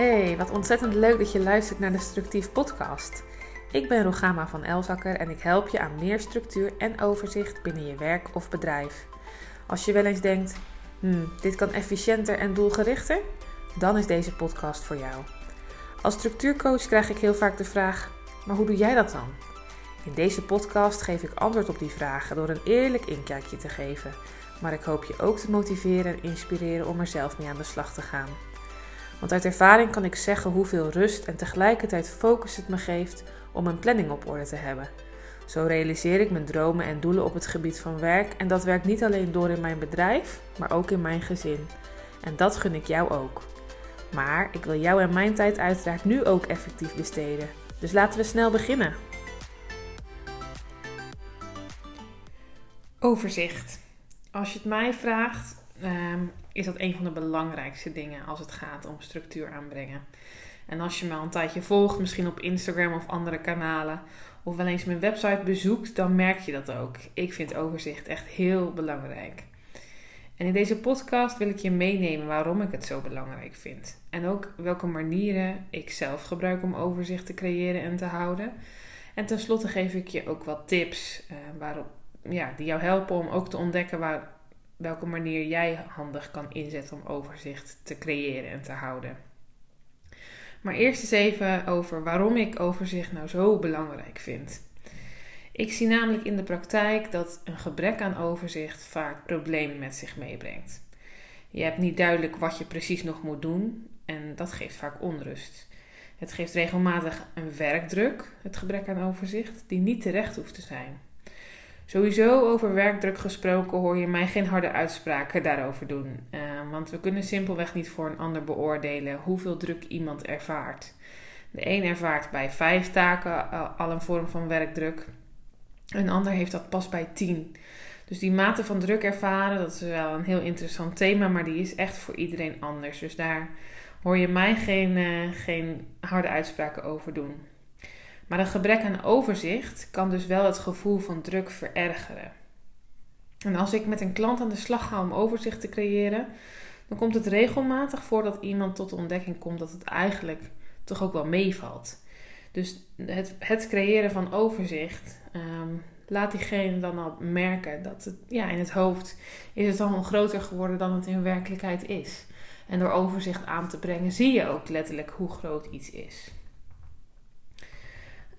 Hey, wat ontzettend leuk dat je luistert naar de Structief Podcast. Ik ben Rogama van Elzakker en ik help je aan meer structuur en overzicht binnen je werk of bedrijf. Als je wel eens denkt, hmm, dit kan efficiënter en doelgerichter, dan is deze podcast voor jou. Als structuurcoach krijg ik heel vaak de vraag: maar hoe doe jij dat dan? In deze podcast geef ik antwoord op die vragen door een eerlijk inkijkje te geven. Maar ik hoop je ook te motiveren en inspireren om er zelf mee aan de slag te gaan. Want uit ervaring kan ik zeggen hoeveel rust en tegelijkertijd focus het me geeft om een planning op orde te hebben. Zo realiseer ik mijn dromen en doelen op het gebied van werk en dat werkt niet alleen door in mijn bedrijf, maar ook in mijn gezin. En dat gun ik jou ook. Maar ik wil jou en mijn tijd uiteraard nu ook effectief besteden. Dus laten we snel beginnen. Overzicht. Als je het mij vraagt, ehm, is dat een van de belangrijkste dingen als het gaat om structuur aanbrengen. En als je me al een tijdje volgt, misschien op Instagram of andere kanalen, of wel eens mijn website bezoekt, dan merk je dat ook. Ik vind overzicht echt heel belangrijk. En in deze podcast wil ik je meenemen waarom ik het zo belangrijk vind. En ook welke manieren ik zelf gebruik om overzicht te creëren en te houden. En tenslotte geef ik je ook wat tips uh, waarop, ja, die jou helpen om ook te ontdekken waar, welke manier jij handig kan inzetten om overzicht te creëren en te houden. Maar eerst eens even over waarom ik overzicht nou zo belangrijk vind. Ik zie namelijk in de praktijk dat een gebrek aan overzicht vaak problemen met zich meebrengt. Je hebt niet duidelijk wat je precies nog moet doen en dat geeft vaak onrust. Het geeft regelmatig een werkdruk, het gebrek aan overzicht, die niet terecht hoeft te zijn. Sowieso over werkdruk gesproken hoor je mij geen harde uitspraken daarover doen. Uh, want we kunnen simpelweg niet voor een ander beoordelen hoeveel druk iemand ervaart. De een ervaart bij vijf taken al een vorm van werkdruk. Een ander heeft dat pas bij tien. Dus die mate van druk ervaren, dat is wel een heel interessant thema, maar die is echt voor iedereen anders. Dus daar hoor je mij geen, uh, geen harde uitspraken over doen. Maar een gebrek aan overzicht kan dus wel het gevoel van druk verergeren. En als ik met een klant aan de slag ga om overzicht te creëren, dan komt het regelmatig voor dat iemand tot de ontdekking komt dat het eigenlijk toch ook wel meevalt. Dus het, het creëren van overzicht um, laat diegene dan al merken dat het ja, in het hoofd is het al groter geworden dan het in werkelijkheid is. En door overzicht aan te brengen zie je ook letterlijk hoe groot iets is.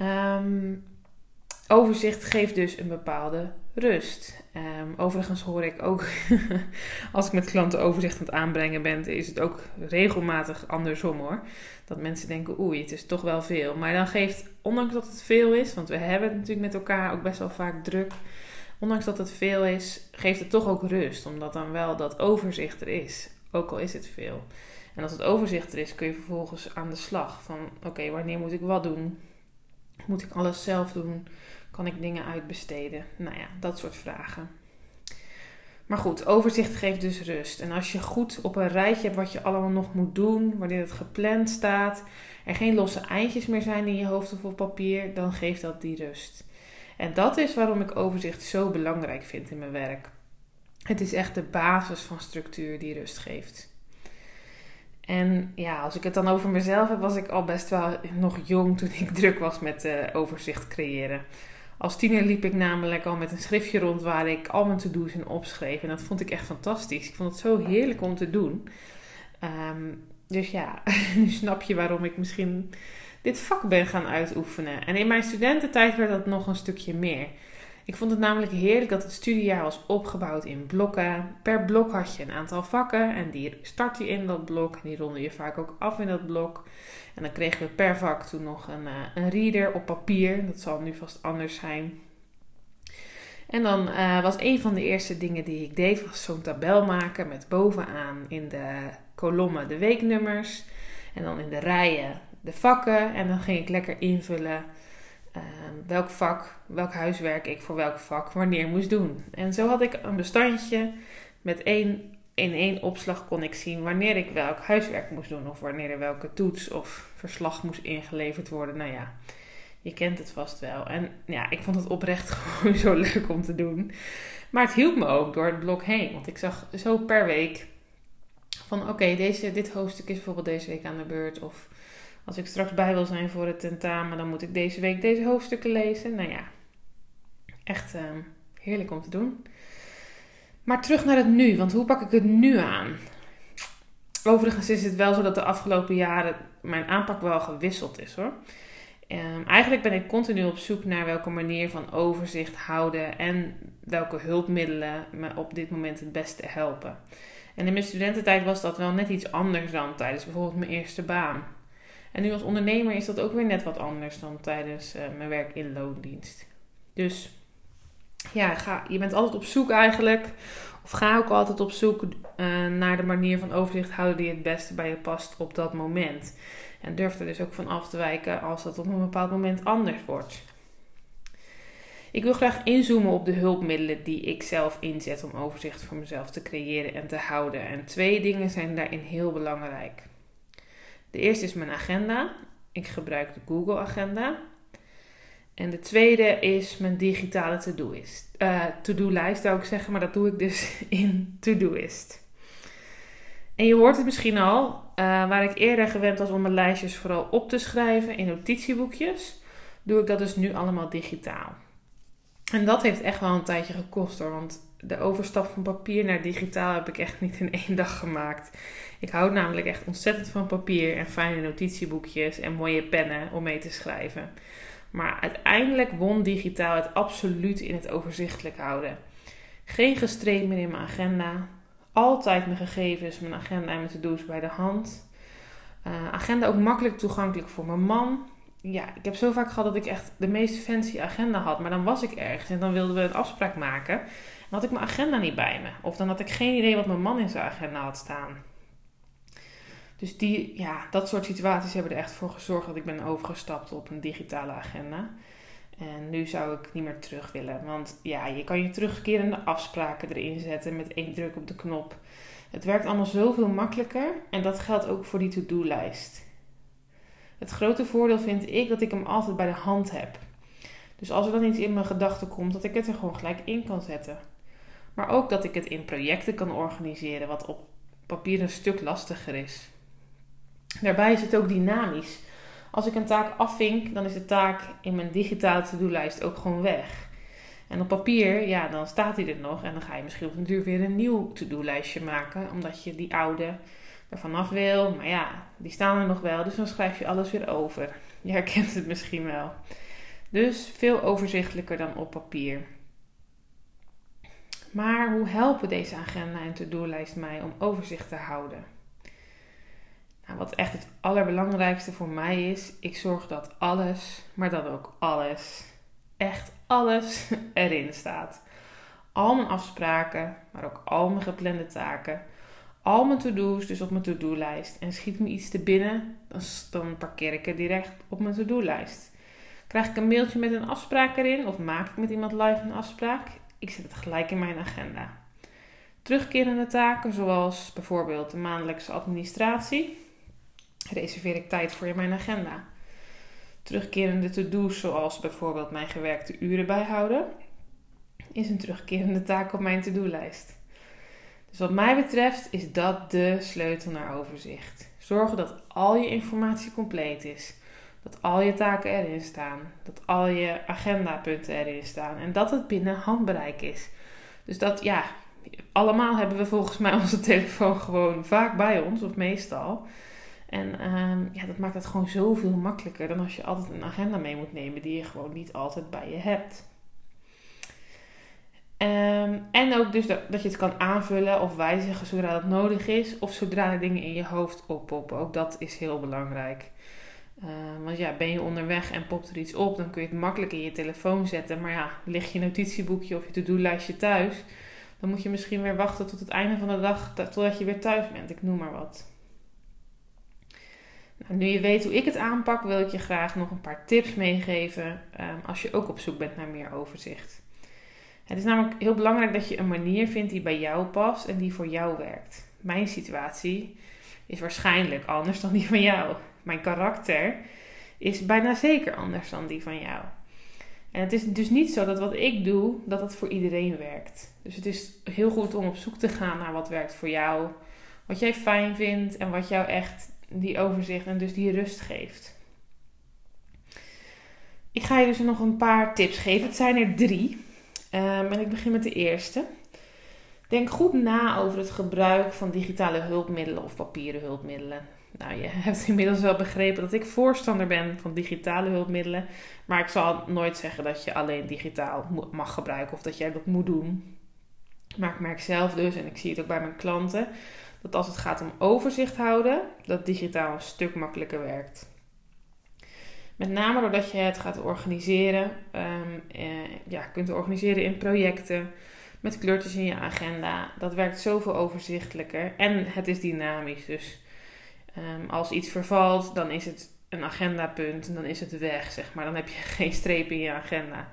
Um, overzicht geeft dus een bepaalde rust. Um, overigens hoor ik ook, als ik met klanten overzicht aan het aanbrengen ben, is het ook regelmatig andersom hoor. Dat mensen denken, oei, het is toch wel veel. Maar dan geeft, ondanks dat het veel is, want we hebben het natuurlijk met elkaar ook best wel vaak druk. Ondanks dat het veel is, geeft het toch ook rust. Omdat dan wel dat overzicht er is. Ook al is het veel. En als het overzicht er is, kun je vervolgens aan de slag. Van oké, wanneer moet ik wat doen? Moet ik alles zelf doen? Kan ik dingen uitbesteden? Nou ja, dat soort vragen. Maar goed, overzicht geeft dus rust. En als je goed op een rijtje hebt wat je allemaal nog moet doen, wanneer het gepland staat, er geen losse eindjes meer zijn in je hoofd of op papier, dan geeft dat die rust. En dat is waarom ik overzicht zo belangrijk vind in mijn werk. Het is echt de basis van structuur die rust geeft. En ja, als ik het dan over mezelf heb, was ik al best wel nog jong toen ik druk was met uh, overzicht creëren. Als tiener liep ik namelijk al met een schriftje rond waar ik al mijn to-do's in opschreef. En dat vond ik echt fantastisch. Ik vond het zo heerlijk om te doen. Um, dus ja, nu snap je waarom ik misschien dit vak ben gaan uitoefenen. En in mijn studententijd werd dat nog een stukje meer. Ik vond het namelijk heerlijk dat het studiejaar was opgebouwd in blokken. Per blok had je een aantal vakken en die start je in dat blok. En die ronde je vaak ook af in dat blok. En dan kregen we per vak toen nog een, uh, een reader op papier. Dat zal nu vast anders zijn. En dan uh, was een van de eerste dingen die ik deed, was zo'n tabel maken met bovenaan in de kolommen de weeknummers. En dan in de rijen de vakken. En dan ging ik lekker invullen uh, welk vak, welk huiswerk ik voor welk vak wanneer moest doen. En zo had ik een bestandje met één, in één opslag kon ik zien wanneer ik welk huiswerk moest doen. Of wanneer er welke toets of verslag moest ingeleverd worden. Nou ja, je kent het vast wel. En ja, ik vond het oprecht gewoon zo leuk om te doen. Maar het hielp me ook door het blok heen. Want ik zag zo per week van oké, deze dit hoofdstuk is bijvoorbeeld deze week aan de beurt. Of als ik straks bij wil zijn voor het tentamen, dan moet ik deze week deze hoofdstukken lezen. Nou ja, echt ehm, heerlijk om te doen. Maar terug naar het nu, want hoe pak ik het nu aan? Overigens is het wel zo dat de afgelopen jaren mijn aanpak wel gewisseld is hoor. Um, eigenlijk ben ik continu op zoek naar welke manier van overzicht houden en welke hulpmiddelen me op dit moment het beste helpen. En in mijn studententijd was dat wel net iets anders dan tijdens bijvoorbeeld mijn eerste baan. En nu als ondernemer is dat ook weer net wat anders dan tijdens uh, mijn werk in loondienst. Dus ja, ga, je bent altijd op zoek eigenlijk, of ga ook altijd op zoek uh, naar de manier van overzicht houden die het beste bij je past op dat moment. En durf er dus ook van af te wijken als dat op een bepaald moment anders wordt. Ik wil graag inzoomen op de hulpmiddelen die ik zelf inzet om overzicht voor mezelf te creëren en te houden. En twee dingen zijn daarin heel belangrijk. De eerste is mijn agenda. Ik gebruik de Google Agenda. En de tweede is mijn digitale to-do-lijst. Uh, to-do-lijst zou ik zeggen, maar dat doe ik dus in To-Doist. En je hoort het misschien al, uh, waar ik eerder gewend was om mijn lijstjes vooral op te schrijven in notitieboekjes, doe ik dat dus nu allemaal digitaal. En dat heeft echt wel een tijdje gekost hoor. Want de overstap van papier naar digitaal heb ik echt niet in één dag gemaakt. Ik houd namelijk echt ontzettend van papier en fijne notitieboekjes en mooie pennen om mee te schrijven. Maar uiteindelijk won digitaal het absoluut in het overzichtelijk houden. Geen gestreep meer in mijn agenda. Altijd mijn gegevens, mijn agenda en mijn to-do's bij de hand. Uh, agenda ook makkelijk toegankelijk voor mijn man ja, ik heb zo vaak gehad dat ik echt de meest fancy agenda had. Maar dan was ik ergens en dan wilden we een afspraak maken. En had ik mijn agenda niet bij me. Of dan had ik geen idee wat mijn man in zijn agenda had staan. Dus die, ja, dat soort situaties hebben er echt voor gezorgd dat ik ben overgestapt op een digitale agenda. En nu zou ik niet meer terug willen. Want ja, je kan je terugkerende afspraken erin zetten met één druk op de knop. Het werkt allemaal zoveel makkelijker. En dat geldt ook voor die to-do-lijst. Het grote voordeel vind ik dat ik hem altijd bij de hand heb. Dus als er dan iets in mijn gedachten komt, dat ik het er gewoon gelijk in kan zetten. Maar ook dat ik het in projecten kan organiseren, wat op papier een stuk lastiger is. Daarbij is het ook dynamisch. Als ik een taak afvink, dan is de taak in mijn digitale to-do-lijst ook gewoon weg. En op papier, ja, dan staat hij er nog. En dan ga je misschien op een duur weer een nieuw to-do-lijstje maken, omdat je die oude er vanaf wil. Maar ja, die staan er nog wel, dus dan schrijf je alles weer over. Je herkent het misschien wel. Dus veel overzichtelijker dan op papier. Maar hoe helpen deze agenda en to-do-lijst mij om overzicht te houden? Nou, wat echt het allerbelangrijkste voor mij is, ik zorg dat alles, maar dan ook alles, echt alles erin staat. Al mijn afspraken, maar ook al mijn geplande taken al mijn to-do's dus op mijn to-do-lijst. En schiet me iets te binnen, dan, dan parkeer ik het direct op mijn to-do-lijst. Krijg ik een mailtje met een afspraak erin of maak ik met iemand live een afspraak? Ik zet het gelijk in mijn agenda. Terugkerende taken, zoals bijvoorbeeld de maandelijkse administratie, reserveer ik tijd voor in mijn agenda. Terugkerende to-do's, zoals bijvoorbeeld mijn gewerkte uren bijhouden, is een terugkerende taak op mijn to-do-lijst. Dus wat mij betreft is dat de sleutel naar overzicht. Zorgen dat al je informatie compleet is. Dat al je taken erin staan. Dat al je agendapunten erin staan. En dat het binnen handbereik is. Dus dat, ja, allemaal hebben we volgens mij onze telefoon gewoon vaak bij ons, of meestal. En ehm, ja, dat maakt het gewoon zoveel makkelijker dan als je altijd een agenda mee moet nemen die je gewoon niet altijd bij je hebt. Um, en ook dus dat, dat, je het kan aanvullen of wijzigen zodra dat nodig is. Of zodra er dingen in je hoofd oppoppen. Ook dat is heel belangrijk. Uh, want ja, ben je onderweg en popt er iets op, dan kun je het makkelijk in je telefoon zetten. Maar ja, ligt je notitieboekje of je to-do-lijstje thuis, dan moet je misschien weer wachten tot het einde van de dag, totdat je weer thuis bent. Ik noem maar wat. Nou, nu je weet hoe ik het aanpak, wil ik je graag nog een paar tips meegeven um, als je ook op zoek bent naar meer overzicht. Het is namelijk heel belangrijk dat je een manier vindt die bij jou past en die voor jou werkt. Mijn situatie is waarschijnlijk anders dan die van jou. Mijn karakter is bijna zeker anders dan die van jou. En het is dus niet zo dat wat ik doe, dat dat voor iedereen werkt. Dus het is heel goed om op zoek te gaan naar wat werkt voor jou, Wat jij fijn vindt en wat jou echt die overzicht en dus die rust geeft. Ik ga je dus nog een paar tips geven. Het zijn er drie. Um, en ik begin met de eerste. Denk goed na over het gebruik van digitale hulpmiddelen of papieren hulpmiddelen. Nou, je hebt inmiddels wel begrepen dat ik voorstander ben van digitale hulpmiddelen. Maar ik zal nooit zeggen dat je alleen digitaal mag gebruiken of dat jij dat moet doen. Maar ik merk zelf dus, en ik zie het ook bij mijn klanten, dat als het gaat om overzicht houden, dat digitaal een stuk makkelijker werkt. Met name doordat je het gaat organiseren, um, eh, ja, kunt organiseren in projecten, met kleurtjes in je agenda. Dat werkt zoveel overzichtelijker en het is dynamisch. Dus um, als iets vervalt, dan is het een agendapunt en dan is het weg, zeg maar. Dan heb je geen streep in je agenda.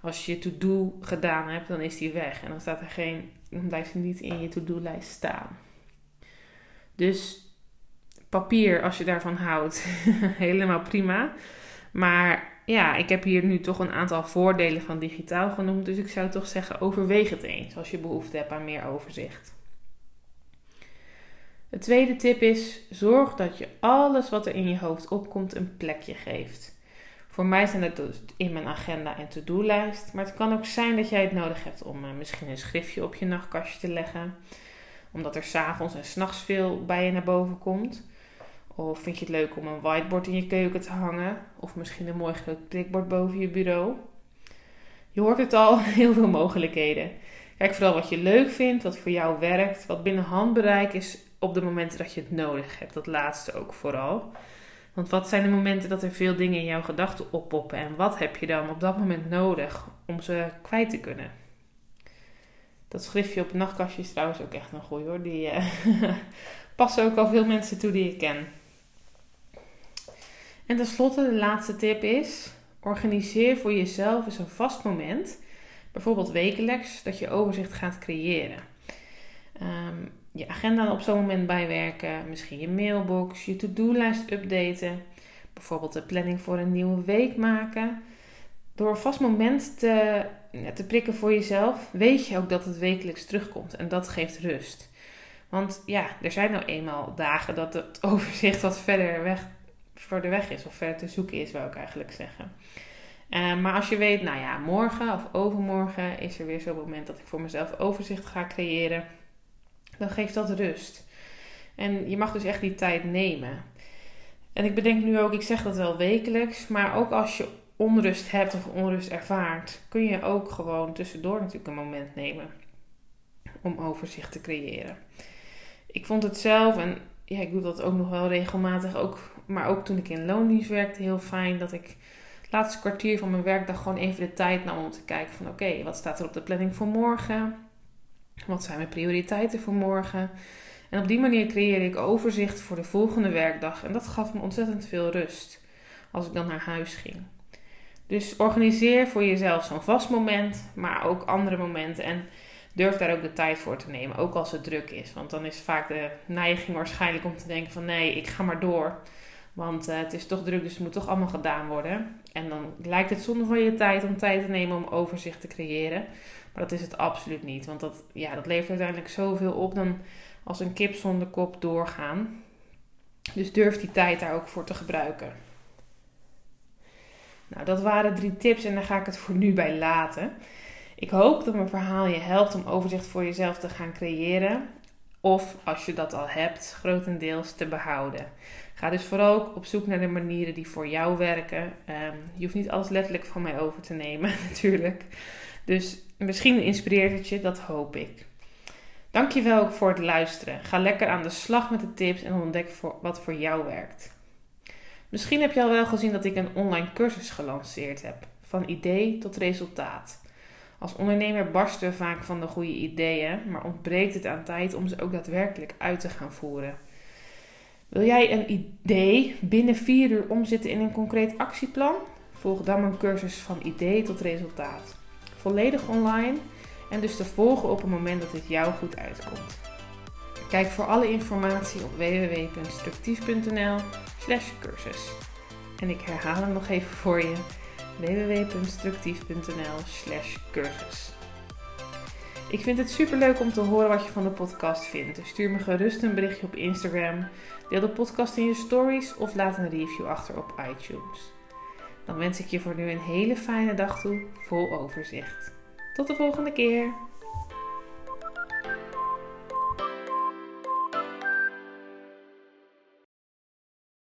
Als je je to-do gedaan hebt, dan is die weg. En dan staat er geen, dan blijft hij niet in je to-do-lijst staan. Dus papier, als je daarvan houdt, helemaal prima. Maar ja, ik heb hier nu toch een aantal voordelen van digitaal genoemd. Dus ik zou toch zeggen, overweeg het eens als je behoefte hebt aan meer overzicht. De tweede tip is: zorg dat je alles wat er in je hoofd opkomt een plekje geeft. Voor mij zijn het dus in mijn agenda en to-do-lijst. Maar het kan ook zijn dat jij het nodig hebt om uh, misschien een schriftje op je nachtkastje te leggen. Omdat er s'avonds en s'nachts veel bij je naar boven komt. Of vind je het leuk om een whiteboard in je keuken te hangen? Of misschien een mooi groot prikbord boven je bureau? Je hoort het al, heel veel mogelijkheden. Kijk vooral wat je leuk vindt, wat voor jou werkt, wat binnen handbereik is op de momenten dat je het nodig hebt. Dat laatste ook vooral. Want wat zijn de momenten dat er veel dingen in jouw gedachten oppoppen en wat heb je dan op dat moment nodig om ze kwijt te kunnen? Dat schriftje op het nachtkastje is trouwens ook echt een goeie hoor. Die uh, passen ook al veel mensen toe die ik ken. En tenslotte, de laatste tip is: organiseer voor jezelf eens een vast moment, bijvoorbeeld wekelijks, dat je overzicht gaat creëren. Um, je agenda op zo'n moment bijwerken, misschien je mailbox, je to-do-lijst updaten, bijvoorbeeld de planning voor een nieuwe week maken. Door een vast moment te, te prikken voor jezelf, weet je ook dat het wekelijks terugkomt en dat geeft rust. Want ja, er zijn nou eenmaal dagen dat het overzicht wat verder weg, voor de weg is of verder te zoeken is, wou ik eigenlijk zeggen. Uh, maar als je weet, nou ja, morgen of overmorgen is er weer zo'n moment dat ik voor mezelf overzicht ga creëren dan geeft dat rust. En je mag dus echt die tijd nemen. En ik bedenk nu ook, ik zeg dat wel wekelijks, maar ook als je onrust hebt of onrust ervaart, kun je ook gewoon tussendoor natuurlijk een moment nemen om overzicht te creëren. Ik vond het zelf, en ja, ik doe dat ook nog wel regelmatig, ook, maar ook toen ik in loondienst werkte, heel fijn dat ik het laatste kwartier van mijn werkdag gewoon even de tijd nam om te kijken van oké, wat staat er op de planning voor morgen? Wat zijn mijn prioriteiten voor morgen? En op die manier creëerde ik overzicht voor de volgende werkdag. En dat gaf me ontzettend veel rust als ik dan naar huis ging. Dus organiseer voor jezelf zo'n vast moment, maar ook andere momenten. En durf daar ook de tijd voor te nemen, ook als het druk is. Want dan is vaak de neiging waarschijnlijk om te denken van nee, ik ga maar door. Want uh, het is toch druk, dus het moet toch allemaal gedaan worden. En dan lijkt het zonde van je tijd om tijd te nemen om overzicht te creëren. Maar dat is het absoluut niet. Want dat, ja, dat levert uiteindelijk zoveel op dan als een kip zonder kop doorgaan. Dus durf die tijd daar ook voor te gebruiken. Nou, dat waren drie tips en daar ga ik het voor nu bij laten. Ik hoop dat mijn verhaal je helpt om overzicht voor jezelf te gaan creëren. Of als je dat al hebt, grotendeels te behouden. Ga dus vooral ook op zoek naar de manieren die voor jou werken. Ehm, je hoeft niet alles letterlijk van mij over te nemen, natuurlijk. Dus misschien inspireert het je, dat hoop ik. Dankjewel ook voor het luisteren. Ga lekker aan de slag met de tips en ontdek wat voor jou werkt. Misschien heb je al wel gezien dat ik een online cursus gelanceerd heb. Van idee tot resultaat. Als ondernemer barsten we vaak van de goede ideeën, maar ontbreekt het aan tijd om ze ook daadwerkelijk uit te gaan voeren. Wil jij een idee binnen vier uur omzetten in een concreet actieplan? Volg dan mijn cursus van idee tot resultaat volledig online en dus te volgen op het moment dat het jou goed uitkomt. Kijk voor alle informatie op www.structief.nl/slash cursus. En ik herhaal hem nog even voor je: www.structief.nl/slash cursus. Ik vind het super leuk om te horen wat je van de podcast vindt. Dus stuur me gerust een berichtje op Instagram, deel de podcast in je stories of laat een review achter op iTunes. Dan wens ik je voor nu een hele fijne dag toe vol overzicht. Tot de volgende keer!